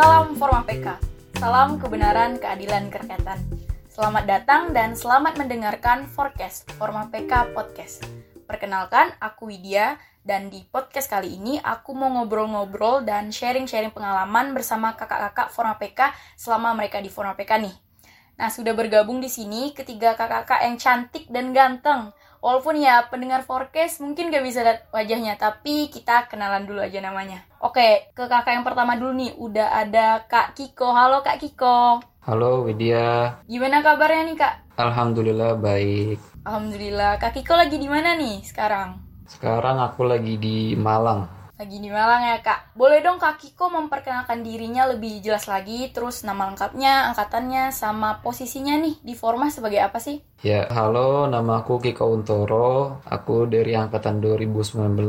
Salam Forma PK. Salam kebenaran, keadilan, kerakyatan. Selamat datang dan selamat mendengarkan Forecast Forma PK Podcast. Perkenalkan, aku Widya dan di podcast kali ini aku mau ngobrol-ngobrol dan sharing-sharing pengalaman bersama kakak-kakak Forma PK selama mereka di Forma PK nih. Nah, sudah bergabung di sini ketiga kakak-kakak yang cantik dan ganteng. Walaupun ya pendengar forecast mungkin gak bisa lihat wajahnya, tapi kita kenalan dulu aja namanya. Oke, ke kakak yang pertama dulu nih, udah ada Kak Kiko. Halo Kak Kiko. Halo Widya. Gimana kabarnya nih Kak? Alhamdulillah baik. Alhamdulillah. Kak Kiko lagi di mana nih sekarang? Sekarang aku lagi di Malang. Lagi di Malang ya kak. Boleh dong kak Kiko memperkenalkan dirinya lebih jelas lagi, terus nama lengkapnya, angkatannya, sama posisinya nih di Forma sebagai apa sih? Ya, halo, nama aku Kiko Untoro. Aku dari angkatan 2019.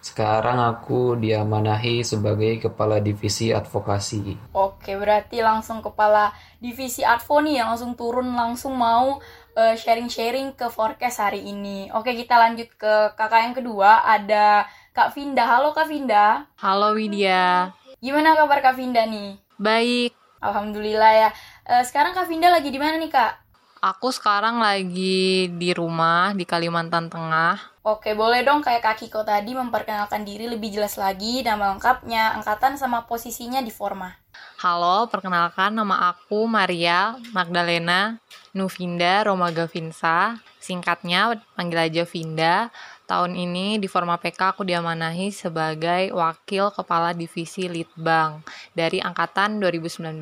Sekarang aku diamanahi sebagai Kepala Divisi Advokasi. Oke, berarti langsung Kepala Divisi Advo nih yang langsung turun langsung mau eh, sharing-sharing ke forecast hari ini. Oke, kita lanjut ke kakak yang kedua. Ada Kak Vinda. Halo Kak Vinda. Halo Widya. Gimana kabar Kak Vinda nih? Baik. Alhamdulillah ya. Eh, sekarang Kak Vinda lagi di mana nih Kak? Aku sekarang lagi di rumah di Kalimantan Tengah. Oke, boleh dong kayak Kak Kiko tadi memperkenalkan diri lebih jelas lagi, nama lengkapnya, angkatan sama posisinya di Forma. Halo, perkenalkan nama aku Maria Magdalena Nuvinda Romaga Vinsa. Singkatnya panggil aja Vinda. Tahun ini di Forma PK aku diamanahi sebagai Wakil Kepala Divisi Litbang dari Angkatan 2019.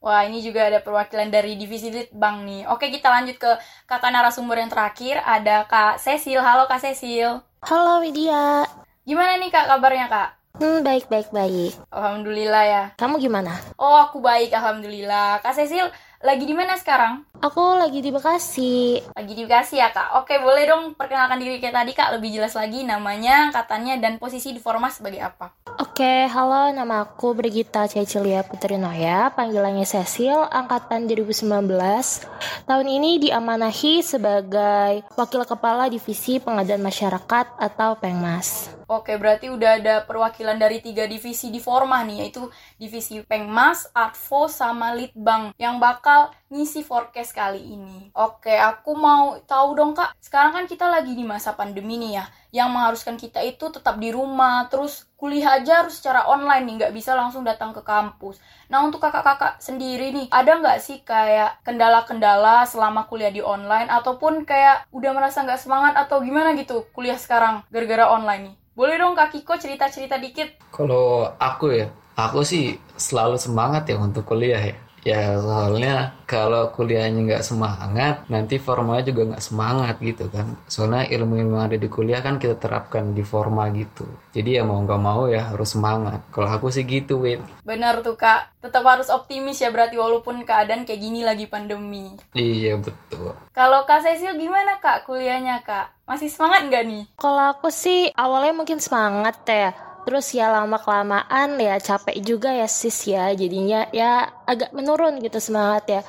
Wah, ini juga ada perwakilan dari Divisi Litbang nih. Oke, kita lanjut ke kakak narasumber yang terakhir. Ada Kak Cecil. Halo Kak Cecil. Halo Widya. Gimana nih Kak kabarnya Kak? Hmm, baik baik baik. Alhamdulillah ya. Kamu gimana? Oh, aku baik. Alhamdulillah. Kak Cecil, lagi di mana sekarang? Aku lagi di Bekasi. Lagi di Bekasi ya Kak. Oke, boleh dong perkenalkan diri kayak tadi Kak. Lebih jelas lagi namanya, angkatannya, dan posisi di Forma sebagai apa? Oke, halo, nama aku Brigita Cecilia Putri Noya, panggilannya Cecil, angkatan 2019. Tahun ini diamanahi sebagai Wakil Kepala Divisi Pengadaan Masyarakat atau Pengmas. Oke, berarti udah ada perwakilan dari tiga divisi di Forma nih, yaitu divisi Pengmas, Advo, sama Litbang yang bakal ngisi forecast kali ini. Oke, aku mau tahu dong kak, sekarang kan kita lagi di masa pandemi nih ya, yang mengharuskan kita itu tetap di rumah, terus kuliah aja harus secara online nih, nggak bisa langsung datang ke kampus. Nah untuk kakak-kakak sendiri nih, ada nggak sih kayak kendala-kendala selama kuliah di online, ataupun kayak udah merasa nggak semangat atau gimana gitu kuliah sekarang gara-gara online nih? Boleh dong Kak Kiko cerita-cerita dikit? Kalau aku ya, aku sih selalu semangat ya untuk kuliah ya. Ya soalnya kalau kuliahnya nggak semangat, nanti formanya juga nggak semangat gitu kan. Soalnya ilmu yang ada di kuliah kan kita terapkan di forma gitu. Jadi ya mau nggak mau ya harus semangat. Kalau aku sih gitu, Win. Benar tuh Kak, tetap harus optimis ya berarti walaupun keadaan kayak gini lagi pandemi. Iya betul. Kalau Kak Cecil gimana Kak kuliahnya Kak? Masih semangat nggak nih? Kalau aku sih awalnya mungkin semangat ya. Terus ya lama kelamaan ya capek juga ya sis ya jadinya ya agak menurun gitu semangat ya.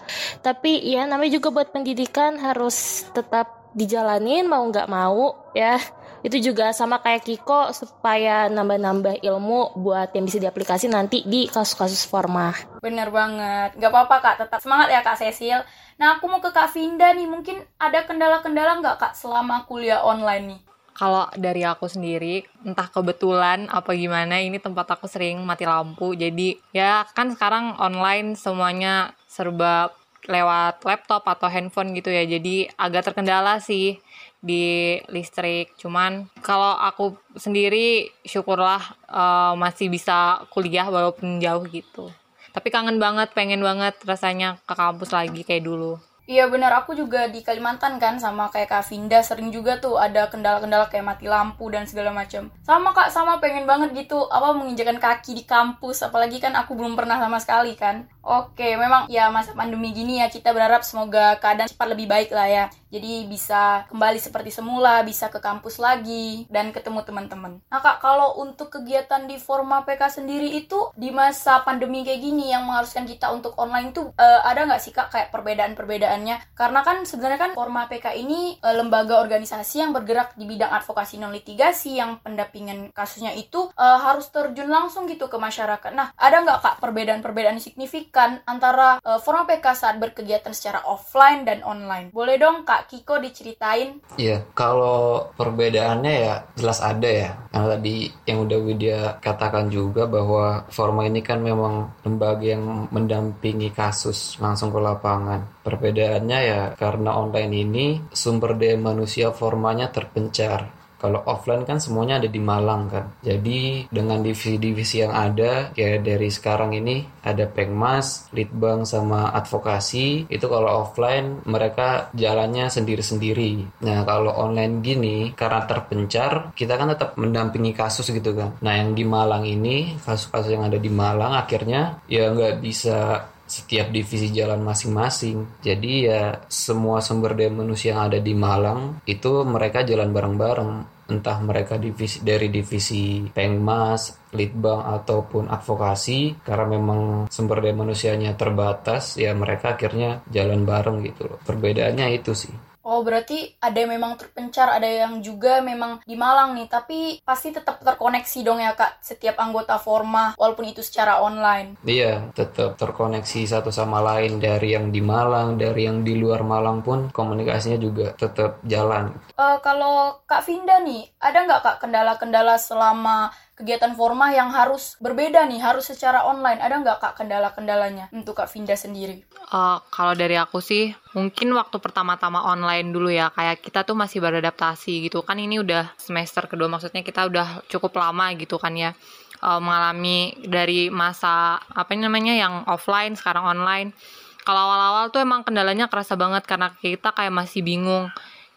Tapi ya namanya juga buat pendidikan harus tetap dijalanin mau nggak mau ya. Itu juga sama kayak Kiko supaya nambah-nambah ilmu buat yang bisa diaplikasi nanti di kasus-kasus forma. Bener banget. Gak apa-apa Kak, tetap semangat ya Kak Cecil. Nah aku mau ke Kak Vinda nih, mungkin ada kendala-kendala nggak Kak selama kuliah online nih? Kalau dari aku sendiri, entah kebetulan apa gimana, ini tempat aku sering mati lampu. Jadi ya kan sekarang online semuanya serba lewat laptop atau handphone gitu ya. Jadi agak terkendala sih di listrik. Cuman kalau aku sendiri syukurlah eh, masih bisa kuliah walaupun jauh gitu. Tapi kangen banget, pengen banget rasanya ke kampus lagi kayak dulu. Iya benar, aku juga di Kalimantan kan sama kayak Kak Vinda sering juga tuh ada kendala-kendala kayak mati lampu dan segala macam. Sama Kak, sama pengen banget gitu apa menginjakan kaki di kampus, apalagi kan aku belum pernah sama sekali kan. Oke, memang ya masa pandemi gini ya kita berharap semoga keadaan cepat lebih baik lah ya. Jadi bisa kembali seperti semula, bisa ke kampus lagi dan ketemu teman-teman. Nah kak, kalau untuk kegiatan di Forma PK sendiri itu di masa pandemi kayak gini yang mengharuskan kita untuk online itu uh, ada nggak sih kak kayak perbedaan-perbedaannya? Karena kan sebenarnya kan Forma PK ini uh, lembaga organisasi yang bergerak di bidang advokasi non litigasi yang pendampingan kasusnya itu uh, harus terjun langsung gitu ke masyarakat. Nah ada nggak kak perbedaan-perbedaan signifikan antara uh, Forma PK saat berkegiatan secara offline dan online. Boleh dong Kak Kiko diceritain? Iya, kalau perbedaannya ya jelas ada ya. Karena tadi yang udah Widya katakan juga bahwa Forma ini kan memang lembaga yang mendampingi kasus langsung ke lapangan. Perbedaannya ya karena online ini sumber daya manusia formanya terpencar kalau offline kan semuanya ada di Malang kan. Jadi dengan divisi-divisi yang ada kayak dari sekarang ini ada Pengmas, Litbang sama advokasi. Itu kalau offline mereka jalannya sendiri-sendiri. Nah, kalau online gini karena terpencar, kita kan tetap mendampingi kasus gitu kan. Nah, yang di Malang ini kasus-kasus yang ada di Malang akhirnya ya nggak bisa setiap divisi jalan masing-masing. Jadi ya semua sumber daya manusia yang ada di Malang itu mereka jalan bareng-bareng. Entah mereka divisi dari divisi Pengmas, Litbang ataupun advokasi karena memang sumber daya manusianya terbatas ya mereka akhirnya jalan bareng gitu loh. Perbedaannya itu sih. Oh, berarti ada yang memang terpencar, ada yang juga memang di Malang nih, tapi pasti tetap terkoneksi dong ya, Kak, setiap anggota Forma, walaupun itu secara online. Iya, tetap terkoneksi satu sama lain dari yang di Malang, dari yang di luar Malang pun komunikasinya juga tetap jalan. Uh, kalau Kak Vinda nih, ada nggak Kak kendala-kendala selama kegiatan forma yang harus berbeda nih, harus secara online. Ada nggak kak kendala-kendalanya untuk kak Vinda sendiri? Uh, kalau dari aku sih, mungkin waktu pertama-tama online dulu ya, kayak kita tuh masih beradaptasi gitu. Kan ini udah semester kedua, maksudnya kita udah cukup lama gitu kan ya uh, mengalami dari masa apa namanya yang offline sekarang online. Kalau awal-awal tuh emang kendalanya kerasa banget karena kita kayak masih bingung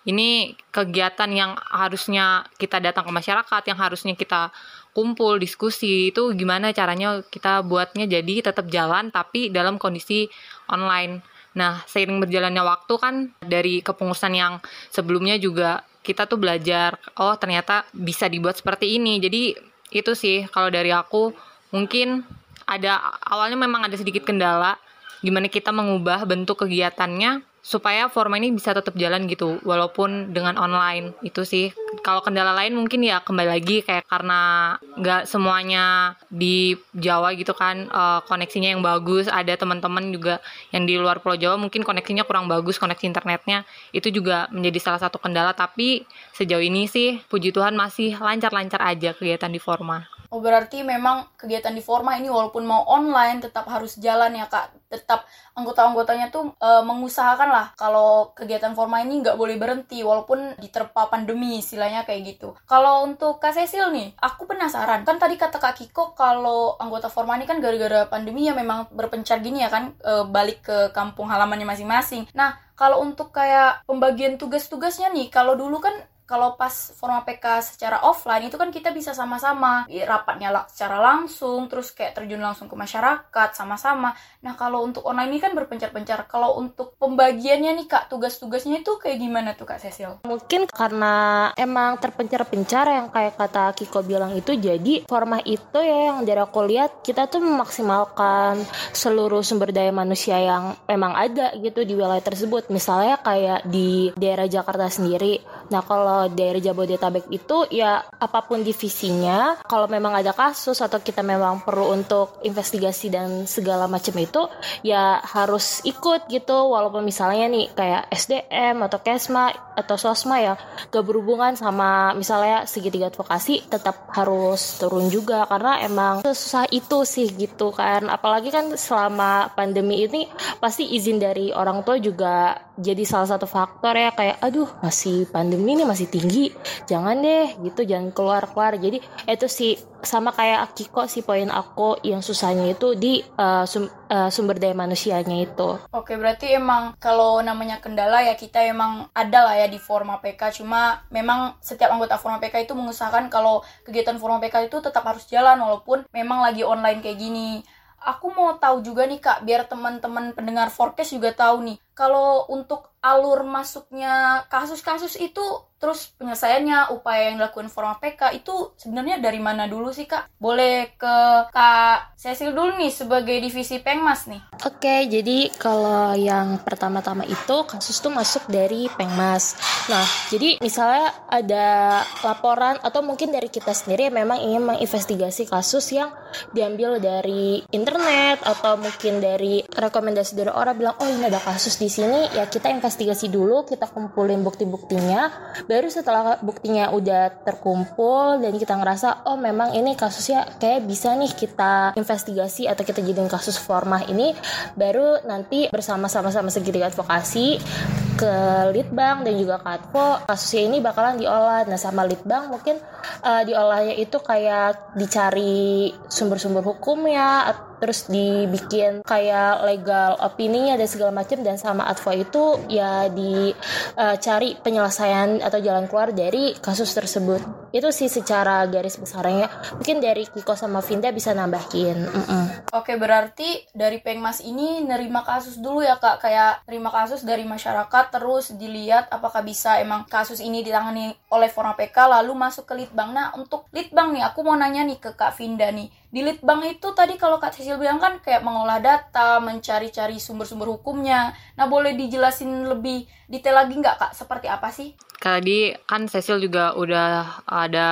ini kegiatan yang harusnya kita datang ke masyarakat, yang harusnya kita kumpul, diskusi, itu gimana caranya kita buatnya jadi tetap jalan tapi dalam kondisi online. Nah, seiring berjalannya waktu kan dari kepengurusan yang sebelumnya juga kita tuh belajar, oh ternyata bisa dibuat seperti ini. Jadi itu sih kalau dari aku mungkin ada awalnya memang ada sedikit kendala gimana kita mengubah bentuk kegiatannya supaya forma ini bisa tetap jalan gitu walaupun dengan online. Itu sih. Kalau kendala lain mungkin ya kembali lagi kayak karena nggak semuanya di Jawa gitu kan uh, koneksinya yang bagus. Ada teman-teman juga yang di luar Pulau Jawa mungkin koneksinya kurang bagus koneksi internetnya. Itu juga menjadi salah satu kendala tapi sejauh ini sih puji Tuhan masih lancar-lancar aja kegiatan di forma Oh berarti memang kegiatan di Forma ini walaupun mau online tetap harus jalan ya kak. Tetap anggota-anggotanya tuh e, mengusahakan lah kalau kegiatan Forma ini nggak boleh berhenti walaupun diterpa pandemi istilahnya kayak gitu. Kalau untuk Kak Cecil nih, aku penasaran. Kan tadi kata Kak Kiko kalau anggota Forma ini kan gara-gara pandemi ya memang berpencar gini ya kan e, balik ke kampung halamannya masing-masing. Nah kalau untuk kayak pembagian tugas-tugasnya nih, kalau dulu kan kalau pas forma PK secara offline itu kan kita bisa sama-sama. Rapatnya secara langsung terus kayak terjun langsung ke masyarakat sama-sama. Nah kalau untuk online ini kan berpencar-pencar. Kalau untuk pembagiannya nih kak tugas-tugasnya itu kayak gimana tuh kak Cecil? Mungkin karena emang terpencar-pencar yang kayak kata Kiko bilang itu jadi forma itu ya yang dari aku lihat kita tuh memaksimalkan seluruh sumber daya manusia yang memang ada gitu di wilayah tersebut. Misalnya kayak di daerah Jakarta sendiri. Nah kalau daerah Jabodetabek itu ya apa pun divisinya kalau memang ada kasus atau kita memang perlu untuk investigasi dan segala macam itu ya harus ikut gitu. Walaupun misalnya nih kayak SDM atau Kesma atau Sosma ya gak berhubungan sama misalnya segitiga advokasi tetap harus turun juga. Karena emang susah itu sih gitu kan. Apalagi kan selama pandemi ini pasti izin dari orang tua juga jadi salah satu faktor ya. Kayak aduh masih pandemi ini masih tinggi jangan deh gitu jangan keluar keluar jadi itu sih sama kayak Akiko sih poin aku yang susahnya itu di uh, sum, uh, sumber daya manusianya itu. Oke, berarti emang kalau namanya kendala ya kita emang ada lah ya di forma PK. Cuma memang setiap anggota forma PK itu mengusahakan kalau kegiatan forma PK itu tetap harus jalan walaupun memang lagi online kayak gini. aku mau tahu juga nih Kak, biar teman-teman pendengar forecast juga tahu nih. Kalau untuk alur masuknya kasus-kasus itu terus penyelesaiannya upaya yang dilakukan Forma PK itu sebenarnya dari mana dulu sih Kak? Boleh ke Kak Cecil dulu nih sebagai divisi Pengmas nih. Oke, jadi kalau yang pertama-tama itu kasus tuh masuk dari Pengmas. Nah, jadi misalnya ada laporan atau mungkin dari kita sendiri yang memang ingin menginvestigasi kasus yang diambil dari internet atau mungkin dari rekomendasi dari orang bilang, "Oh, ini ada kasus di sini." Ya kita investigasi dulu, kita kumpulin bukti-buktinya. Baru setelah buktinya udah terkumpul dan kita ngerasa, "Oh, memang ini kasusnya kayak bisa nih kita investigasi atau kita jadiin kasus formah ini baru nanti bersama-sama sama segitiga advokasi ke Litbang dan juga ke Advo kasusnya ini bakalan diolah. Nah sama Litbang mungkin uh, diolahnya itu kayak dicari sumber-sumber hukumnya terus dibikin kayak legal opininya dan segala macam dan sama Advo itu ya dicari uh, penyelesaian atau jalan keluar dari kasus tersebut itu sih secara garis besarnya mungkin dari Kiko sama Vinda bisa nambahin mm -mm. oke berarti dari Pengmas ini nerima kasus dulu ya kak kayak terima kasus dari masyarakat terus dilihat apakah bisa emang kasus ini ditangani oleh Forma PK lalu masuk ke Litbang nah untuk Litbang nih aku mau nanya nih ke Kak Vinda nih di Litbang itu tadi kalau Kak Cecil bilang kan kayak mengolah data, mencari-cari sumber-sumber hukumnya. Nah, boleh dijelasin lebih detail lagi nggak Kak? Seperti apa sih? Tadi kan Cecil juga udah ada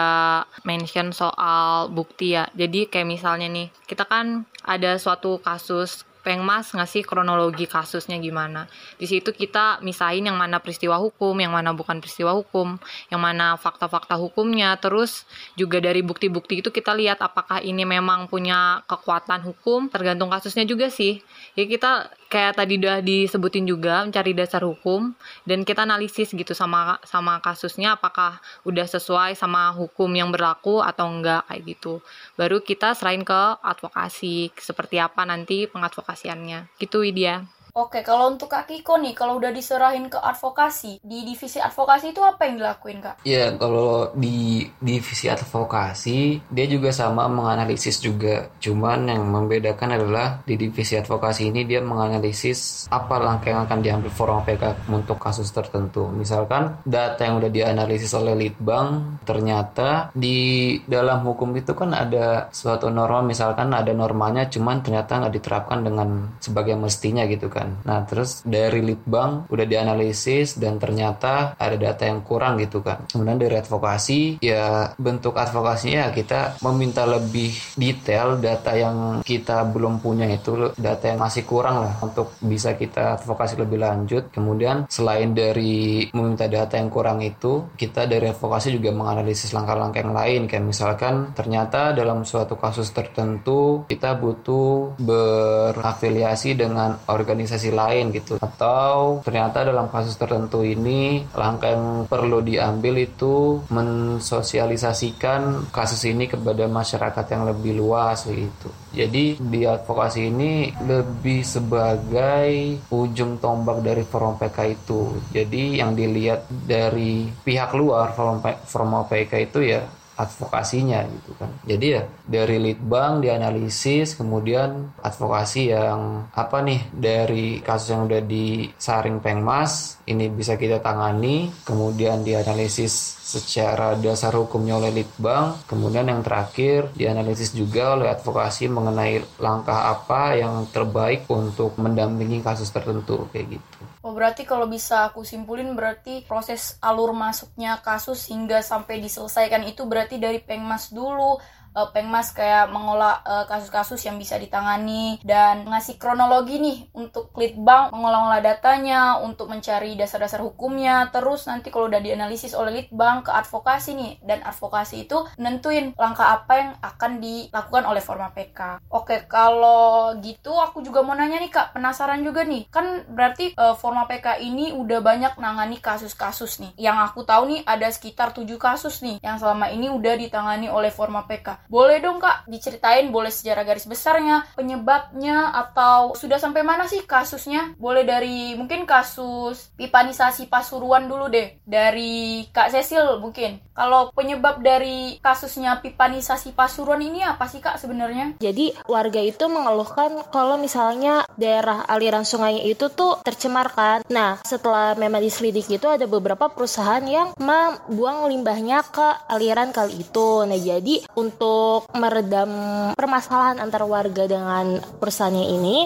mention soal bukti ya. Jadi kayak misalnya nih, kita kan ada suatu kasus Pengmas ngasih kronologi kasusnya gimana. Di situ kita misahin yang mana peristiwa hukum, yang mana bukan peristiwa hukum, yang mana fakta-fakta hukumnya. Terus juga dari bukti-bukti itu kita lihat apakah ini memang punya kekuatan hukum, tergantung kasusnya juga sih. Ya kita kayak tadi udah disebutin juga mencari dasar hukum dan kita analisis gitu sama sama kasusnya apakah udah sesuai sama hukum yang berlaku atau enggak kayak gitu. Baru kita serahin ke advokasi seperti apa nanti pengadvokasiannya. Gitu Widya. Oke, kalau untuk Kak Kiko nih, kalau udah diserahin ke advokasi, di divisi advokasi itu apa yang dilakuin, Kak? Ya, kalau di divisi advokasi, dia juga sama menganalisis juga. Cuman yang membedakan adalah di divisi advokasi ini dia menganalisis apa langkah yang akan diambil forum PK untuk kasus tertentu. Misalkan data yang udah dianalisis oleh Litbang, ternyata di dalam hukum itu kan ada suatu norma, misalkan ada normanya, cuman ternyata nggak diterapkan dengan sebagai mestinya gitu kan kan. Nah terus dari litbang udah dianalisis dan ternyata ada data yang kurang gitu kan. Kemudian dari advokasi ya bentuk advokasinya kita meminta lebih detail data yang kita belum punya itu data yang masih kurang lah untuk bisa kita advokasi lebih lanjut. Kemudian selain dari meminta data yang kurang itu kita dari advokasi juga menganalisis langkah-langkah yang lain kayak misalkan ternyata dalam suatu kasus tertentu kita butuh berafiliasi dengan organisasi organisasi lain gitu. Atau ternyata dalam kasus tertentu ini langkah yang perlu diambil itu mensosialisasikan kasus ini kepada masyarakat yang lebih luas gitu. Jadi di advokasi ini lebih sebagai ujung tombak dari forum PK itu. Jadi yang dilihat dari pihak luar forum, forum PK itu ya advokasinya gitu kan. Jadi ya dari litbang dianalisis kemudian advokasi yang apa nih dari kasus yang udah disaring Pengmas ini bisa kita tangani kemudian dianalisis secara dasar hukumnya oleh litbang kemudian yang terakhir dianalisis juga oleh advokasi mengenai langkah apa yang terbaik untuk mendampingi kasus tertentu kayak gitu. Oh berarti kalau bisa aku simpulin berarti proses alur masuknya kasus hingga sampai diselesaikan itu berarti dari Pengmas dulu uh, Pengmas kayak mengolah eh, kasus-kasus yang bisa ditangani dan ngasih kronologi nih untuk Litbang mengolah-olah datanya untuk mencari dasar-dasar hukumnya terus nanti kalau udah dianalisis oleh Litbang ke advokasi nih dan advokasi itu nentuin langkah apa yang akan dilakukan oleh Forma PK. Oke, kalau gitu aku juga mau nanya nih Kak, penasaran juga nih. Kan berarti uh, Forma PK ini udah banyak nangani kasus-kasus nih. Yang aku tahu nih ada sekitar 7 kasus nih yang selama ini udah ditangani oleh Forma PK. Boleh dong Kak diceritain boleh sejarah garis besarnya, penyebabnya atau sudah sampai mana sih kasusnya? Boleh dari mungkin kasus pipanisasi Pasuruan dulu deh. Dari Kak Cecil mungkin. Kalau penyebab dari kasusnya pipanisasi Pasuruan ini apa sih Kak sebenarnya? Jadi warga itu mengeluhkan kalau misalnya daerah aliran sungai itu tuh tercemarkan. Nah, setelah memang diselidiki itu ada beberapa perusahaan yang membuang limbahnya ke aliran kali itu. Nah, jadi untuk meredam permasalahan antar warga dengan perusahaannya ini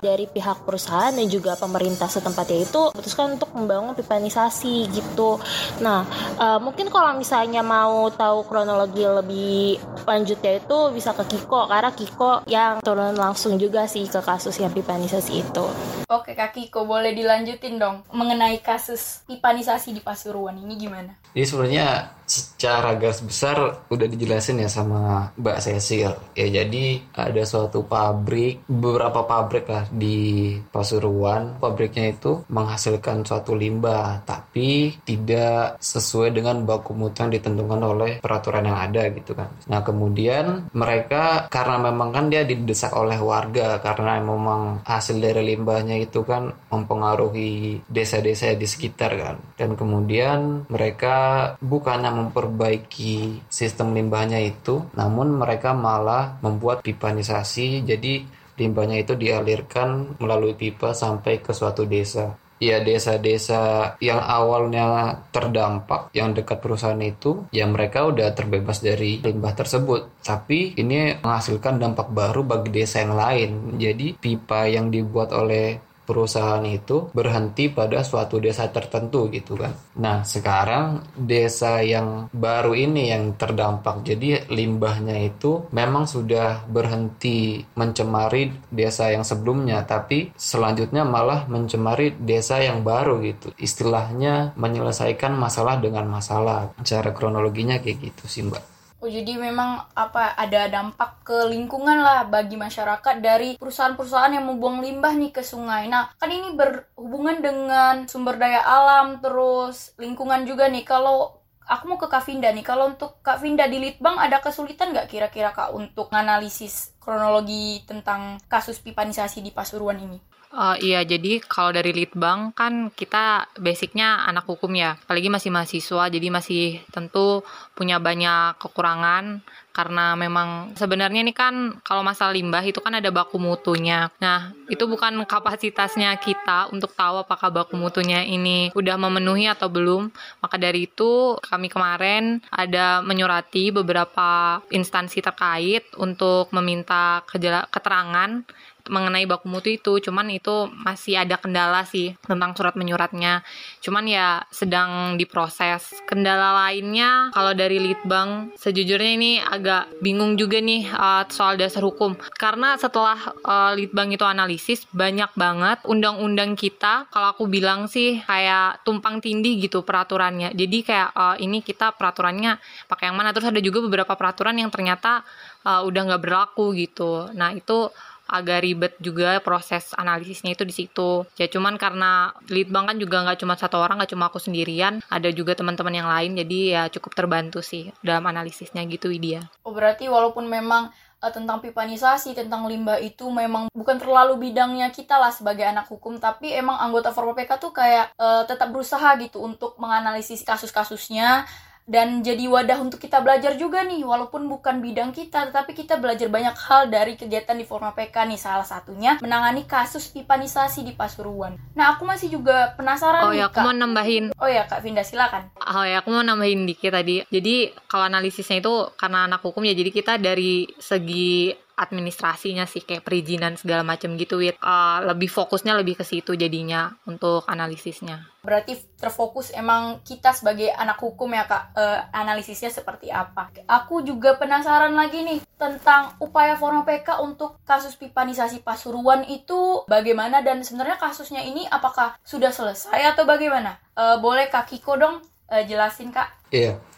dari pihak perusahaan dan juga pemerintah setempatnya itu memutuskan untuk membangun pipanisasi gitu. Nah, uh, mungkin kalau misalnya mau tahu kronologi lebih lanjutnya itu bisa ke Kiko karena Kiko yang turun langsung juga sih ke kasus yang pipanisasi itu. Oke Kak Kiko, boleh dilanjutin dong mengenai kasus pipanisasi di Pasuruan ini gimana? Jadi sebenarnya secara garis besar udah dijelasin ya sama Mbak Cecil. Ya jadi ada suatu pabrik, beberapa pabrik lah di Pasuruan. Pabriknya itu menghasilkan suatu limbah, tapi tidak sesuai dengan baku mutu yang ditentukan oleh peraturan yang ada gitu kan. Nah kemudian mereka karena memang kan dia didesak oleh warga karena memang hasil dari limbahnya itu kan mempengaruhi desa-desa di sekitar kan. Dan kemudian mereka bukannya memperbaiki sistem limbahnya itu, namun mereka malah membuat pipanisasi, jadi limbahnya itu dialirkan melalui pipa sampai ke suatu desa. Ya desa-desa yang awalnya terdampak yang dekat perusahaan itu, ya mereka udah terbebas dari limbah tersebut. Tapi ini menghasilkan dampak baru bagi desa yang lain. Jadi pipa yang dibuat oleh perusahaan itu berhenti pada suatu desa tertentu gitu kan. Nah sekarang desa yang baru ini yang terdampak jadi limbahnya itu memang sudah berhenti mencemari desa yang sebelumnya tapi selanjutnya malah mencemari desa yang baru gitu. Istilahnya menyelesaikan masalah dengan masalah. Cara kronologinya kayak gitu sih mbak. Oh jadi memang apa ada dampak ke lingkungan lah bagi masyarakat dari perusahaan-perusahaan yang membuang limbah nih ke sungai. Nah kan ini berhubungan dengan sumber daya alam terus lingkungan juga nih. Kalau aku mau ke Kak Vinda nih, kalau untuk Kak Vinda di Litbang ada kesulitan nggak kira-kira Kak untuk analisis kronologi tentang kasus pipanisasi di Pasuruan ini? Uh, iya, jadi kalau dari Litbang kan kita basicnya anak hukum ya, apalagi masih mahasiswa, jadi masih tentu punya banyak kekurangan karena memang sebenarnya ini kan kalau masalah limbah itu kan ada baku mutunya. Nah, itu bukan kapasitasnya kita untuk tahu apakah baku mutunya ini udah memenuhi atau belum. Maka dari itu kami kemarin ada menyurati beberapa instansi terkait untuk meminta keterangan mengenai baku mutu itu cuman itu masih ada kendala sih tentang surat menyuratnya cuman ya sedang diproses. Kendala lainnya kalau dari litbang sejujurnya ini agak bingung juga nih uh, soal dasar hukum. Karena setelah uh, litbang itu analisis banyak banget undang-undang kita kalau aku bilang sih kayak tumpang tindih gitu peraturannya. Jadi kayak uh, ini kita peraturannya pakai yang mana. Terus ada juga beberapa peraturan yang ternyata uh, udah nggak berlaku gitu. Nah itu agak ribet juga proses analisisnya itu di situ. Ya cuman karena lead bank kan juga nggak cuma satu orang, nggak cuma aku sendirian, ada juga teman-teman yang lain, jadi ya cukup terbantu sih dalam analisisnya gitu Widya. Oh berarti walaupun memang uh, tentang pipanisasi, tentang limbah itu memang bukan terlalu bidangnya kita lah sebagai anak hukum, tapi emang anggota Forma PK tuh kayak uh, tetap berusaha gitu untuk menganalisis kasus-kasusnya dan jadi wadah untuk kita belajar juga nih walaupun bukan bidang kita tetapi kita belajar banyak hal dari kegiatan di Forma PK nih salah satunya menangani kasus pipanisasi di Pasuruan. Nah aku masih juga penasaran oh, nih ya, aku mau nambahin. Oh ya Kak Vinda silakan. Oh ya aku mau nambahin dikit tadi. Jadi kalau analisisnya itu karena anak hukum ya jadi kita dari segi administrasinya sih kayak perizinan segala macam gitu wit. Uh, lebih fokusnya lebih ke situ jadinya untuk analisisnya. Berarti terfokus emang kita sebagai anak hukum ya kak? Uh, analisisnya seperti apa? Aku juga penasaran lagi nih tentang upaya Forma PK untuk kasus pipanisasi Pasuruan itu bagaimana dan sebenarnya kasusnya ini apakah sudah selesai atau bagaimana? Uh, boleh kak Kiko dong uh, jelasin kak? Iya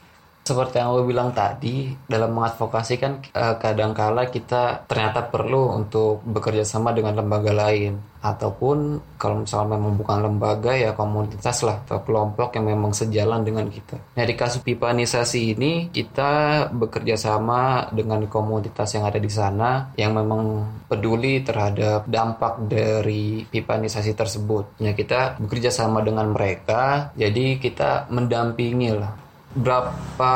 seperti yang gue bilang tadi dalam mengadvokasi kan eh, kadangkala kita ternyata perlu untuk bekerja sama dengan lembaga lain ataupun kalau misalnya memang bukan lembaga ya komunitas lah atau kelompok yang memang sejalan dengan kita. Nah di kasus pipanisasi ini kita bekerja sama dengan komunitas yang ada di sana yang memang peduli terhadap dampak dari pipanisasi tersebut. Ya kita bekerja sama dengan mereka jadi kita mendampingi lah berapa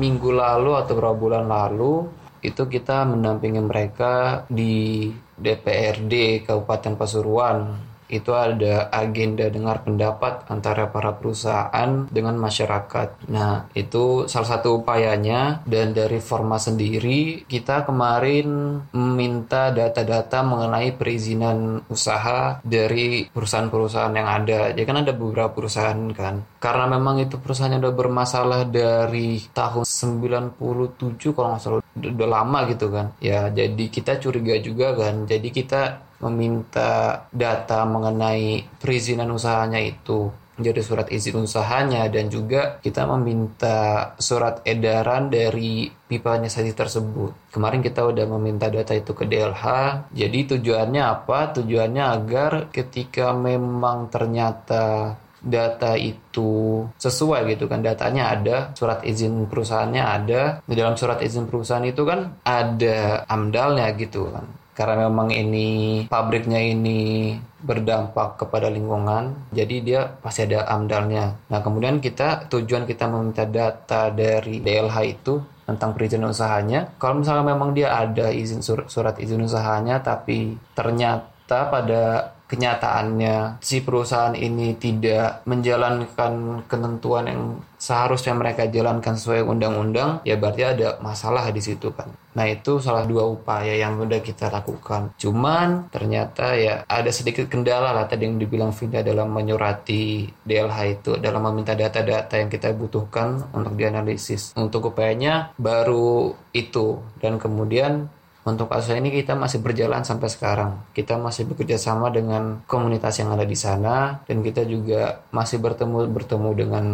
minggu lalu atau beberapa bulan lalu itu kita mendampingi mereka di DPRD Kabupaten Pasuruan itu ada agenda dengar pendapat antara para perusahaan dengan masyarakat. Nah, itu salah satu upayanya dan dari Forma sendiri kita kemarin meminta data-data mengenai perizinan usaha dari perusahaan-perusahaan yang ada. Jadi kan ada beberapa perusahaan kan. Karena memang itu perusahaan yang udah bermasalah dari tahun 97 kalau nggak salah udah lama gitu kan. Ya, jadi kita curiga juga kan. Jadi kita meminta data mengenai perizinan usahanya itu jadi surat izin usahanya dan juga kita meminta surat edaran dari pipa saji tersebut. Kemarin kita udah meminta data itu ke DLH. Jadi tujuannya apa? Tujuannya agar ketika memang ternyata data itu sesuai gitu kan datanya ada surat izin perusahaannya ada di dalam surat izin perusahaan itu kan ada amdalnya gitu kan karena memang ini pabriknya ini berdampak kepada lingkungan, jadi dia pasti ada amdalnya. Nah, kemudian kita tujuan kita meminta data dari DLH itu tentang perizinan usahanya. Kalau misalnya memang dia ada izin sur surat izin usahanya, tapi ternyata pada kenyataannya si perusahaan ini tidak menjalankan ketentuan yang seharusnya mereka jalankan sesuai undang-undang, ya berarti ada masalah di situ kan. Nah itu salah dua upaya yang udah kita lakukan. Cuman ternyata ya ada sedikit kendala lah tadi yang dibilang Vinda dalam menyurati DLH itu dalam meminta data-data yang kita butuhkan untuk dianalisis. Untuk upayanya baru itu dan kemudian untuk kasus ini kita masih berjalan sampai sekarang. Kita masih bekerja sama dengan komunitas yang ada di sana dan kita juga masih bertemu bertemu dengan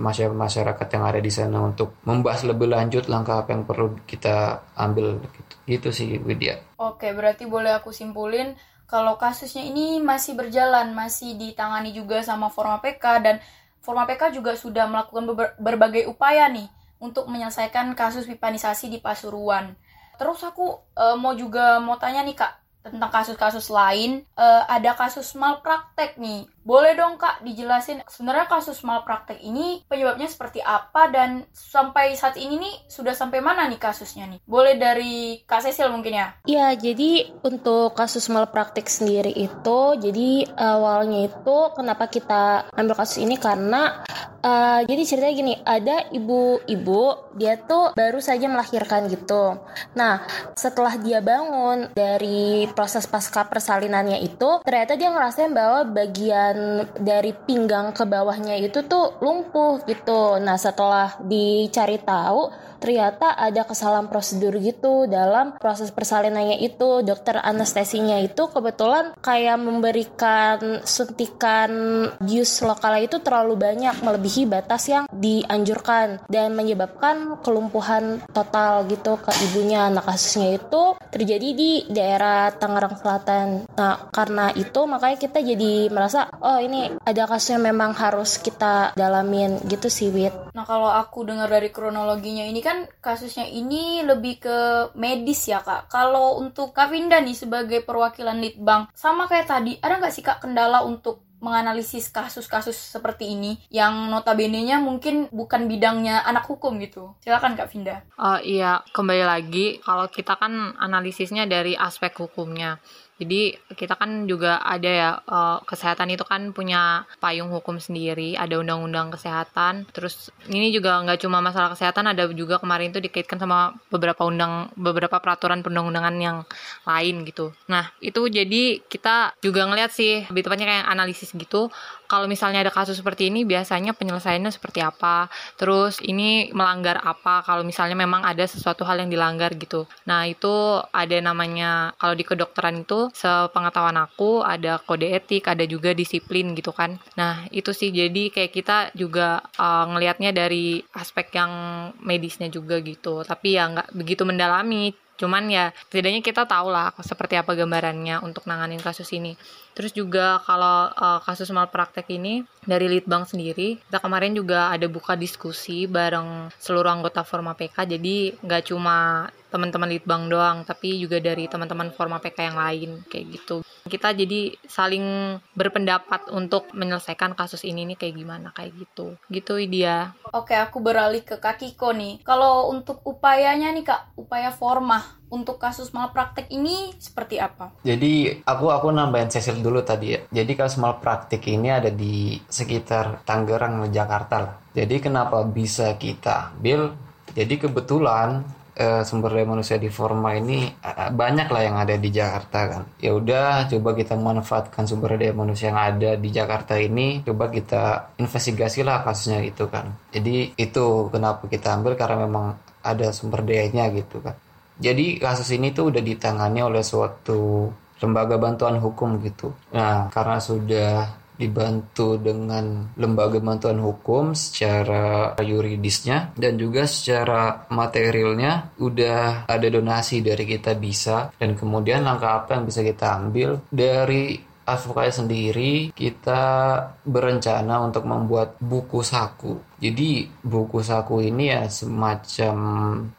masyarakat yang ada di sana untuk membahas lebih lanjut langkah apa yang perlu kita ambil gitu. Gitu sih Widya. Oke, berarti boleh aku simpulin kalau kasusnya ini masih berjalan, masih ditangani juga sama Forma PK dan Forma PK juga sudah melakukan berbagai upaya nih untuk menyelesaikan kasus pipanisasi di Pasuruan. Terus aku uh, mau juga mau tanya nih kak tentang kasus-kasus lain. Uh, ada kasus malpraktek nih boleh dong kak dijelasin sebenarnya kasus malpraktek ini penyebabnya seperti apa dan sampai saat ini nih sudah sampai mana nih kasusnya nih? Boleh dari Kak Cecil mungkin ya? Iya, jadi untuk kasus malpraktek sendiri itu jadi awalnya itu kenapa kita ambil kasus ini karena uh, jadi ceritanya gini, ada ibu-ibu dia tuh baru saja melahirkan gitu. Nah, setelah dia bangun dari proses pasca persalinannya itu ternyata dia ngerasain bahwa bagian dan dari pinggang ke bawahnya itu tuh lumpuh gitu. Nah setelah dicari tahu ternyata ada kesalahan prosedur gitu dalam proses persalinannya itu. Dokter anestesinya itu kebetulan kayak memberikan suntikan bius lokal itu terlalu banyak melebihi batas yang dianjurkan dan menyebabkan kelumpuhan total gitu ke ibunya. Nah kasusnya itu terjadi di daerah Tangerang Selatan. Nah karena itu makanya kita jadi merasa oh ini ada kasus yang memang harus kita dalamin gitu sih Wit nah kalau aku dengar dari kronologinya ini kan kasusnya ini lebih ke medis ya kak. Kalau untuk Kak Vinda nih sebagai perwakilan Litbang, sama kayak tadi, ada nggak sih kak kendala untuk menganalisis kasus-kasus seperti ini yang notabene-nya mungkin bukan bidangnya anak hukum gitu. Silakan Kak Vinda. Oh iya, kembali lagi kalau kita kan analisisnya dari aspek hukumnya. Jadi kita kan juga ada ya uh, kesehatan itu kan punya payung hukum sendiri, ada undang-undang kesehatan. Terus ini juga nggak cuma masalah kesehatan, ada juga kemarin itu dikaitkan sama beberapa undang beberapa peraturan perundang-undangan yang lain gitu. Nah itu jadi kita juga ngeliat sih lebih tepatnya kayak analisis gitu kalau misalnya ada kasus seperti ini biasanya penyelesaiannya seperti apa terus ini melanggar apa kalau misalnya memang ada sesuatu hal yang dilanggar gitu nah itu ada namanya kalau di kedokteran itu sepengetahuan aku ada kode etik, ada juga disiplin gitu kan. Nah, itu sih jadi kayak kita juga uh, ngelihatnya dari aspek yang medisnya juga gitu. Tapi ya nggak begitu mendalami. Cuman ya setidaknya kita tahu lah seperti apa gambarannya untuk nanganin kasus ini. Terus juga kalau uh, kasus malpraktek ini dari Litbang sendiri, kita kemarin juga ada buka diskusi bareng seluruh anggota Forma PK. Jadi nggak cuma teman-teman Litbang doang, tapi juga dari teman-teman Forma PK yang lain kayak gitu. Kita jadi saling berpendapat untuk menyelesaikan kasus ini nih kayak gimana kayak gitu. Gitu dia. Oke, aku beralih ke Kakiko nih. Kalau untuk upayanya nih Kak, upaya Forma untuk kasus malpraktek ini seperti apa? Jadi aku aku nambahin Cecil dulu tadi ya. Jadi kasus malpraktik ini ada di sekitar Tangerang, Jakarta lah. Jadi kenapa bisa kita ambil? Jadi kebetulan eh, sumber daya manusia di Forma ini eh, banyak lah yang ada di Jakarta kan. Ya udah coba kita manfaatkan sumber daya manusia yang ada di Jakarta ini, coba kita investigasi lah kasusnya itu kan. Jadi itu kenapa kita ambil karena memang ada sumber dayanya gitu kan. Jadi kasus ini tuh udah ditangani oleh suatu lembaga bantuan hukum gitu. Nah, karena sudah dibantu dengan lembaga bantuan hukum secara yuridisnya dan juga secara materialnya udah ada donasi dari kita bisa. Dan kemudian langkah apa yang bisa kita ambil? Dari advokasi sendiri kita berencana untuk membuat buku saku. Jadi buku saku ini ya semacam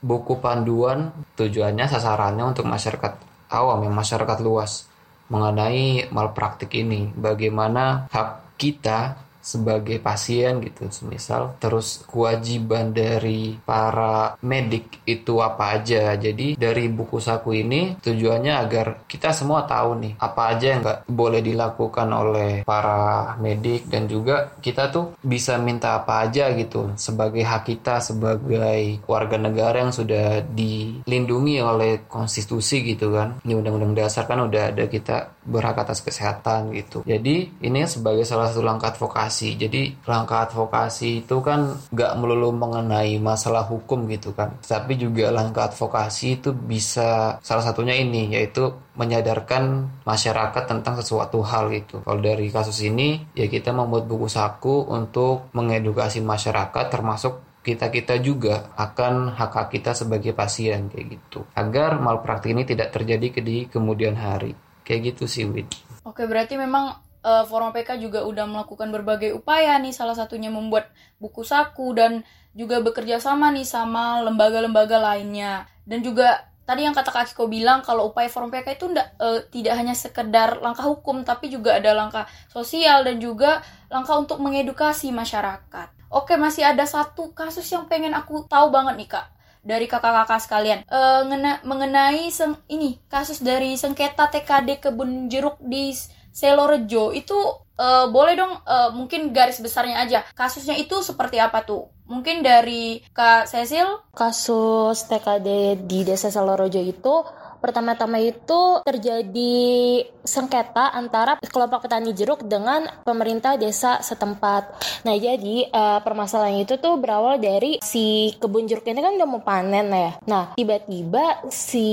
buku panduan. Tujuannya sasarannya untuk masyarakat awam yang masyarakat luas mengenai malpraktik ini. Bagaimana hak kita sebagai pasien gitu semisal. Terus kewajiban dari para medik itu apa aja. Jadi dari buku saku ini tujuannya agar kita semua tahu nih apa aja yang nggak boleh dilakukan oleh para medik. Dan juga kita tuh bisa minta apa aja gitu sebagai hak kita sebagai warga negara yang sudah dilindungi oleh konstitusi gitu kan. Ini undang-undang dasar kan udah ada kita berhak atas kesehatan gitu jadi ini sebagai salah satu langkah advokasi. Jadi langkah advokasi itu kan nggak melulu mengenai masalah hukum gitu kan, tapi juga langkah advokasi itu bisa salah satunya ini yaitu menyadarkan masyarakat tentang sesuatu hal gitu. Kalau dari kasus ini ya kita membuat buku saku untuk mengedukasi masyarakat termasuk kita-kita juga akan hak-hak kita sebagai pasien kayak gitu. Agar malpraktik ini tidak terjadi di kemudian hari. Kayak gitu sih, Wid. Oke, berarti memang uh, Forum PK juga udah melakukan berbagai upaya nih, salah satunya membuat buku saku dan juga bekerja sama nih sama lembaga-lembaga lainnya. Dan juga tadi yang kata Kak Kiko bilang kalau upaya Forum PK itu enggak, uh, tidak hanya sekedar langkah hukum, tapi juga ada langkah sosial dan juga langkah untuk mengedukasi masyarakat. Oke, masih ada satu kasus yang pengen aku tahu banget nih Kak dari kakak-kakak sekalian. E, ngena, mengenai seng, ini kasus dari sengketa TKD kebun jeruk di Selorejo. Itu uh, boleh dong uh, mungkin garis besarnya aja. Kasusnya itu seperti apa tuh? Mungkin dari Kak Cecil? Kasus TKD di desa Selorejo itu Pertama-tama itu terjadi sengketa antara kelompok petani jeruk dengan pemerintah desa setempat. Nah, jadi uh, permasalahan itu tuh berawal dari si kebun jeruk ini kan udah mau panen ya. Nah, tiba-tiba si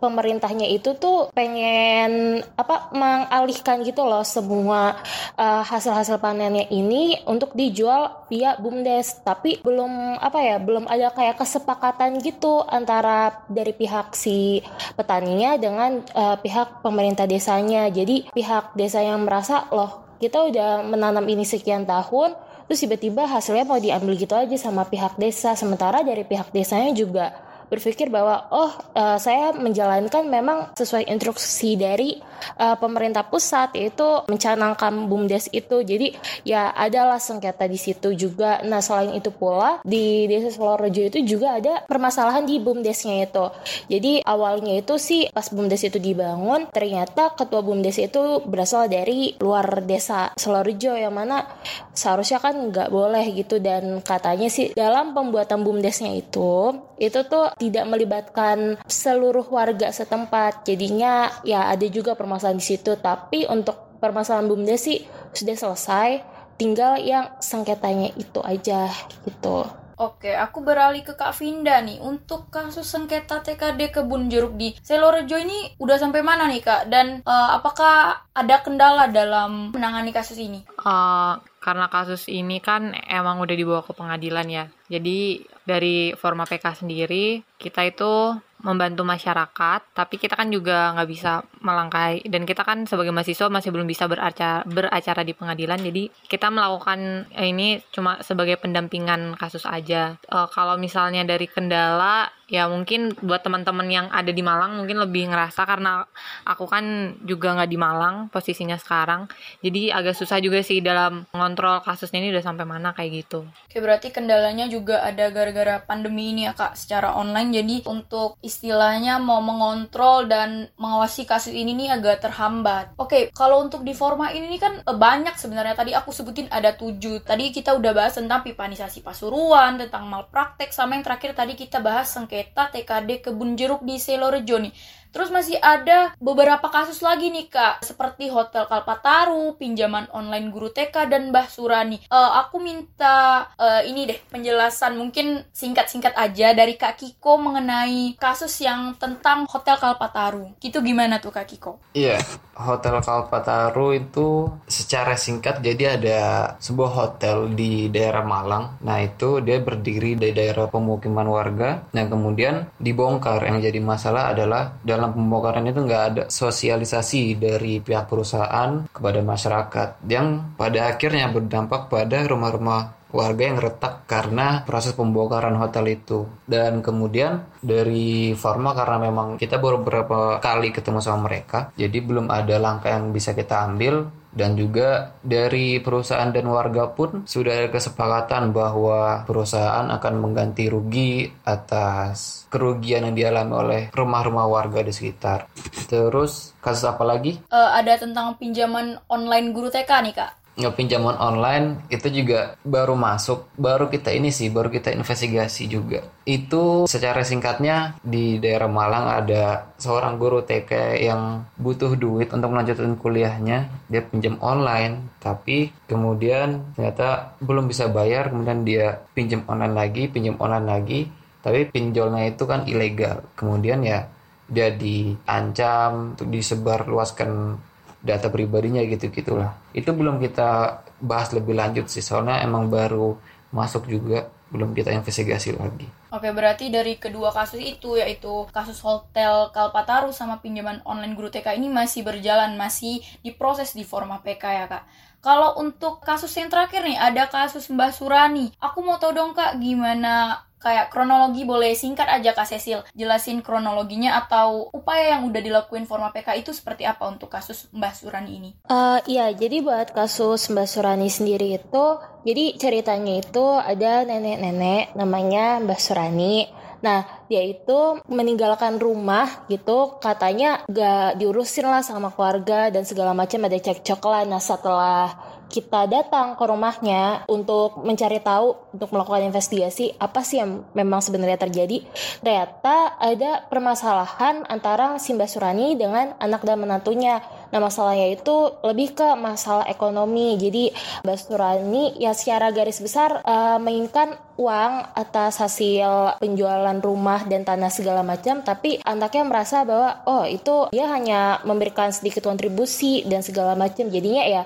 pemerintahnya itu tuh pengen apa mengalihkan gitu loh semua uh, hasil-hasil panennya ini untuk dijual via BUMDes. Tapi belum apa ya, belum ada kayak kesepakatan gitu antara dari pihak si petani petaninya dengan uh, pihak pemerintah desanya. Jadi pihak desa yang merasa loh kita udah menanam ini sekian tahun, terus tiba-tiba hasilnya mau diambil gitu aja sama pihak desa. Sementara dari pihak desanya juga berpikir bahwa oh uh, saya menjalankan memang sesuai instruksi dari uh, pemerintah pusat yaitu mencanangkan bumdes itu. Jadi ya adalah sengketa di situ juga. Nah selain itu pula di desa Solorejo itu juga ada permasalahan di bumdesnya itu. Jadi awalnya itu sih pas bumdes itu dibangun ternyata ketua bumdes itu berasal dari luar desa Solorejo yang mana seharusnya kan nggak boleh gitu. Dan katanya sih dalam pembuatan bumdesnya itu itu tuh tidak melibatkan seluruh warga setempat jadinya ya ada juga permasalahan di situ tapi untuk permasalahan bumdes sih sudah selesai tinggal yang sengketanya itu aja gitu Oke, aku beralih ke Kak Vinda nih. Untuk kasus sengketa TKD kebun jeruk di Selorejo ini udah sampai mana nih Kak? Dan uh, apakah ada kendala dalam menangani kasus ini? Uh, karena kasus ini kan emang udah dibawa ke pengadilan ya. Jadi dari Forma PK sendiri kita itu membantu masyarakat, tapi kita kan juga nggak bisa melangkai dan kita kan sebagai mahasiswa masih belum bisa beracara, beracara di pengadilan, jadi kita melakukan eh, ini cuma sebagai pendampingan kasus aja. Uh, kalau misalnya dari kendala ya mungkin buat teman-teman yang ada di Malang mungkin lebih ngerasa karena aku kan juga nggak di Malang posisinya sekarang jadi agak susah juga sih dalam mengontrol kasusnya ini udah sampai mana kayak gitu. Oke berarti kendalanya juga ada gara-gara pandemi ini ya kak secara online jadi untuk istilahnya mau mengontrol dan mengawasi kasus ini nih agak terhambat. Oke kalau untuk di forma ini kan eh, banyak sebenarnya tadi aku sebutin ada tujuh tadi kita udah bahas tentang pipanisasi pasuruan tentang malpraktek sama yang terakhir tadi kita bahas sengketa Peta TKD Kebun Jeruk di Selorejo nih. Terus masih ada beberapa kasus lagi nih kak, seperti Hotel Kalpataru, pinjaman online guru TK dan Mbah Surani. Uh, aku minta uh, ini deh penjelasan mungkin singkat-singkat aja dari Kak Kiko mengenai kasus yang tentang Hotel Kalpataru. Gitu gimana tuh Kak Kiko? Iya, Hotel Kalpataru itu secara singkat jadi ada sebuah hotel di daerah Malang. Nah itu dia berdiri di daerah pemukiman warga. Nah kemudian dibongkar. Yang jadi masalah adalah dalam dalam pembongkaran itu nggak ada sosialisasi dari pihak perusahaan kepada masyarakat yang pada akhirnya berdampak pada rumah-rumah warga yang retak karena proses pembongkaran hotel itu. Dan kemudian dari Forma karena memang kita baru beberapa kali ketemu sama mereka jadi belum ada langkah yang bisa kita ambil dan juga dari perusahaan dan warga pun sudah ada kesepakatan bahwa perusahaan akan mengganti rugi atas kerugian yang dialami oleh rumah-rumah warga di sekitar. Terus kasus apa lagi? Uh, ada tentang pinjaman online guru TK nih kak pinjaman online itu juga baru masuk, baru kita ini sih, baru kita investigasi juga. Itu secara singkatnya di daerah Malang ada seorang guru TK yang butuh duit untuk melanjutkan kuliahnya, dia pinjam online, tapi kemudian ternyata belum bisa bayar, kemudian dia pinjam online lagi, pinjam online lagi, tapi pinjolnya itu kan ilegal. Kemudian ya dia diancam untuk disebar luaskan data pribadinya gitu gitulah itu belum kita bahas lebih lanjut sih soalnya emang baru masuk juga belum kita investigasi lagi. Oke, berarti dari kedua kasus itu yaitu kasus hotel Kalpataru sama pinjaman online guru TK ini masih berjalan, masih diproses di forma PK ya, Kak. Kalau untuk kasus yang terakhir nih, ada kasus Mbak Surani. Aku mau tahu dong, Kak, gimana kayak kronologi boleh singkat aja Kak Cecil jelasin kronologinya atau upaya yang udah dilakuin Forma PK itu seperti apa untuk kasus Mbah Surani ini? Uh, iya, jadi buat kasus Mbah Surani sendiri itu, jadi ceritanya itu ada nenek-nenek namanya Mbah Surani. Nah, dia itu meninggalkan rumah gitu, katanya gak diurusin lah sama keluarga dan segala macam ada cekcok lah. Nah, setelah kita datang ke rumahnya untuk mencari tahu untuk melakukan investigasi apa sih yang memang sebenarnya terjadi. Ternyata ada permasalahan antara Simba Surani dengan anak dan menantunya nah masalahnya itu lebih ke masalah ekonomi jadi Mbak Surani ya secara garis besar uh, menginginkan uang atas hasil penjualan rumah dan tanah segala macam tapi anaknya merasa bahwa oh itu dia hanya memberikan sedikit kontribusi dan segala macam jadinya ya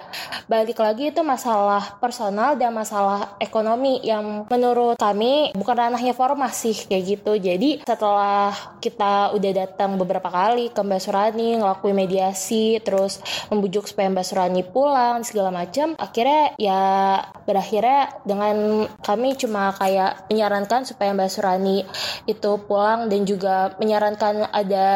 balik lagi itu masalah personal dan masalah ekonomi yang menurut kami bukan ranahnya formasi kayak gitu. Jadi setelah kita udah datang beberapa kali ke Mbak ngelakuin mediasi terus membujuk supaya Mbak Surani pulang segala macam, akhirnya ya berakhirnya dengan kami cuma kayak menyarankan supaya Mbak Surani itu pulang dan juga menyarankan ada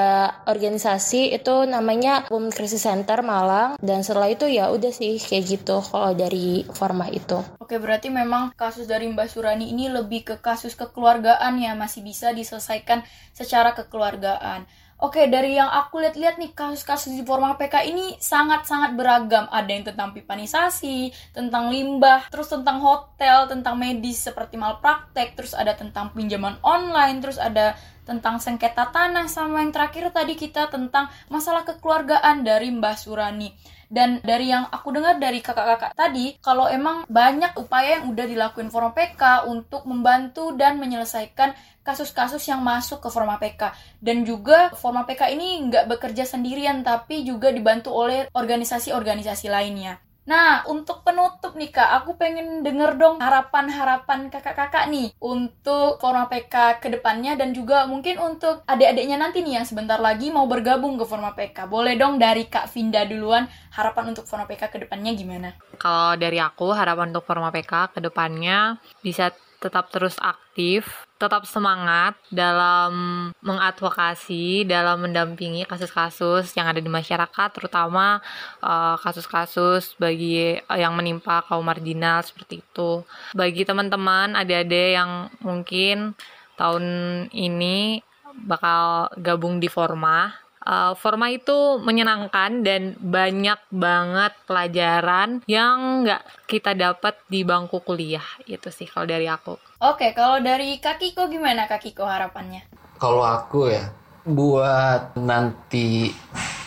organisasi itu namanya Women Crisis Center Malang dan setelah itu ya udah sih kayak gitu kalau dari forma itu. Oke, berarti memang kasus dari Mbak Surani ini lebih ke kasus kekeluargaan ya, masih bisa diselesaikan secara kekeluargaan. Oke, dari yang aku lihat-lihat nih kasus-kasus di forma PK ini sangat-sangat beragam. Ada yang tentang pipanisasi, tentang limbah, terus tentang hotel, tentang medis seperti malpraktek, terus ada tentang pinjaman online, terus ada tentang sengketa tanah sama yang terakhir tadi kita tentang masalah kekeluargaan dari Mbah Surani. Dan dari yang aku dengar dari kakak-kakak tadi, kalau emang banyak upaya yang udah dilakuin Forma PK untuk membantu dan menyelesaikan kasus-kasus yang masuk ke Forma PK. Dan juga Forma PK ini nggak bekerja sendirian, tapi juga dibantu oleh organisasi-organisasi lainnya. Nah, untuk penutup nih Kak, aku pengen denger dong harapan-harapan kakak-kakak nih untuk Forma PK ke depannya dan juga mungkin untuk adik-adiknya nanti nih yang sebentar lagi mau bergabung ke Forma PK. Boleh dong dari Kak Vinda duluan, harapan untuk Forma PK ke depannya gimana? Kalau dari aku, harapan untuk Forma PK ke depannya bisa tetap terus aktif, tetap semangat dalam mengadvokasi, dalam mendampingi kasus-kasus yang ada di masyarakat, terutama uh, kasus-kasus bagi uh, yang menimpa kaum marginal seperti itu. Bagi teman-teman, adik-adik yang mungkin tahun ini bakal gabung di Forma, uh, forma itu menyenangkan dan banyak banget pelajaran yang nggak kita dapat di bangku kuliah itu sih kalau dari aku. Oke, kalau dari Kakiko gimana Kakiko harapannya? Kalau aku ya, buat nanti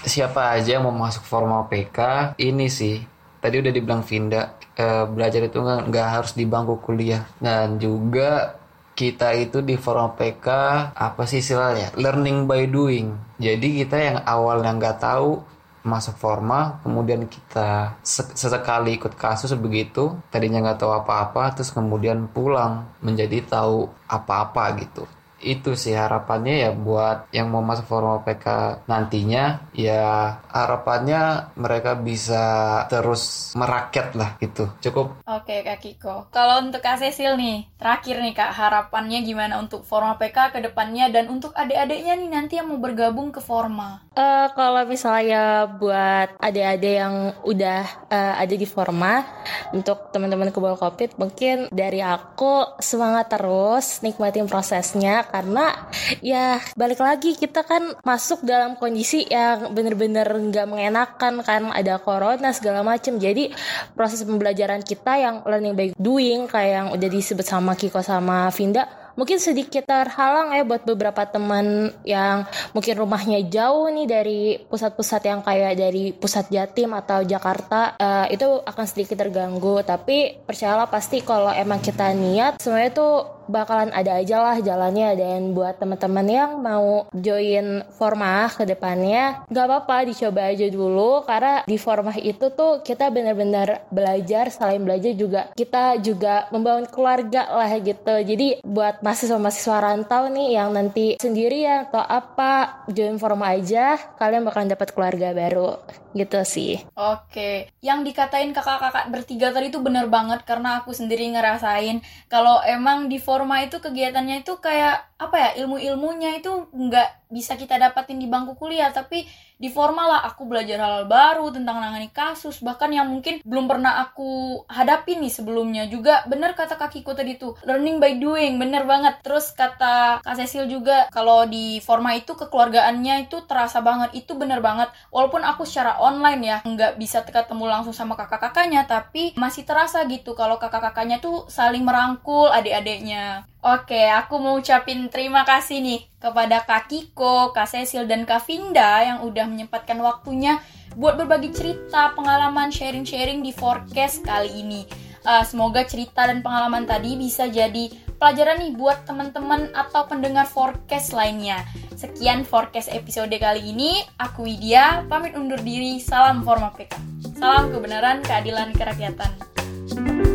siapa aja yang mau masuk formal PK, ini sih tadi udah dibilang Vinda eh, belajar itu nggak harus di bangku kuliah dan juga kita itu di forum PK apa sih istilahnya? Learning by doing. Jadi kita yang awalnya nggak tahu masuk forma kemudian kita sesekali ikut kasus begitu tadinya nggak tahu apa-apa terus kemudian pulang menjadi tahu apa-apa gitu itu sih harapannya ya buat yang mau masuk formal PK nantinya ya harapannya mereka bisa terus merakyat lah gitu. Cukup. Oke Kak Kiko. Kalau untuk Kak Cecil nih terakhir nih Kak harapannya gimana untuk formal PK ke depannya? Dan untuk adik-adiknya nih nanti yang mau bergabung ke forma. Uh, kalau misalnya buat adik-adik yang udah uh, ada di forma untuk teman-teman kebal covid mungkin dari aku semangat terus nikmatin prosesnya karena ya balik lagi kita kan masuk dalam kondisi yang bener-bener nggak mengenakan kan. Ada corona segala macem. Jadi proses pembelajaran kita yang learning by doing kayak yang udah disebut sama Kiko sama Vinda mungkin sedikit terhalang ya buat beberapa teman yang mungkin rumahnya jauh nih dari pusat-pusat yang kayak dari pusat Jatim atau Jakarta uh, itu akan sedikit terganggu. Tapi percayalah pasti kalau emang kita niat semuanya tuh bakalan ada aja lah jalannya. Dan buat teman-teman yang mau join formah ke depannya nggak apa-apa dicoba aja dulu. Karena di formah itu tuh kita benar-benar belajar selain belajar juga. Kita juga membangun keluarga lah gitu. Jadi buat mahasiswa-mahasiswa rantau nih yang nanti sendirian atau apa join forma aja kalian bakalan dapat keluarga baru gitu sih. Oke. Yang dikatain kakak-kakak bertiga tadi itu bener banget karena aku sendiri ngerasain kalau emang di forma itu kegiatannya itu kayak apa ya ilmu-ilmunya itu nggak bisa kita dapatin di bangku kuliah tapi di formal lah aku belajar hal, hal baru tentang nangani kasus bahkan yang mungkin belum pernah aku hadapi nih sebelumnya juga. Bener kata kakiku tadi tuh learning by doing bener banget. Terus kata kak Cecil juga kalau di forma itu kekeluargaannya itu terasa banget itu bener banget. Walaupun aku secara online ya nggak bisa ketemu langsung sama kakak-kakaknya tapi masih terasa gitu kalau kakak-kakaknya tuh saling merangkul adik-adiknya Oke, aku mau ucapin terima kasih nih kepada Kak Kiko, Kak Cecil, dan Kak Vinda yang udah menyempatkan waktunya buat berbagi cerita, pengalaman, sharing-sharing di forecast kali ini. Uh, semoga cerita dan pengalaman tadi bisa jadi pelajaran nih buat teman-teman atau pendengar forecast lainnya. Sekian forecast episode kali ini. Aku Widya, pamit undur diri. Salam Forma PK. Salam kebenaran, keadilan, kerakyatan.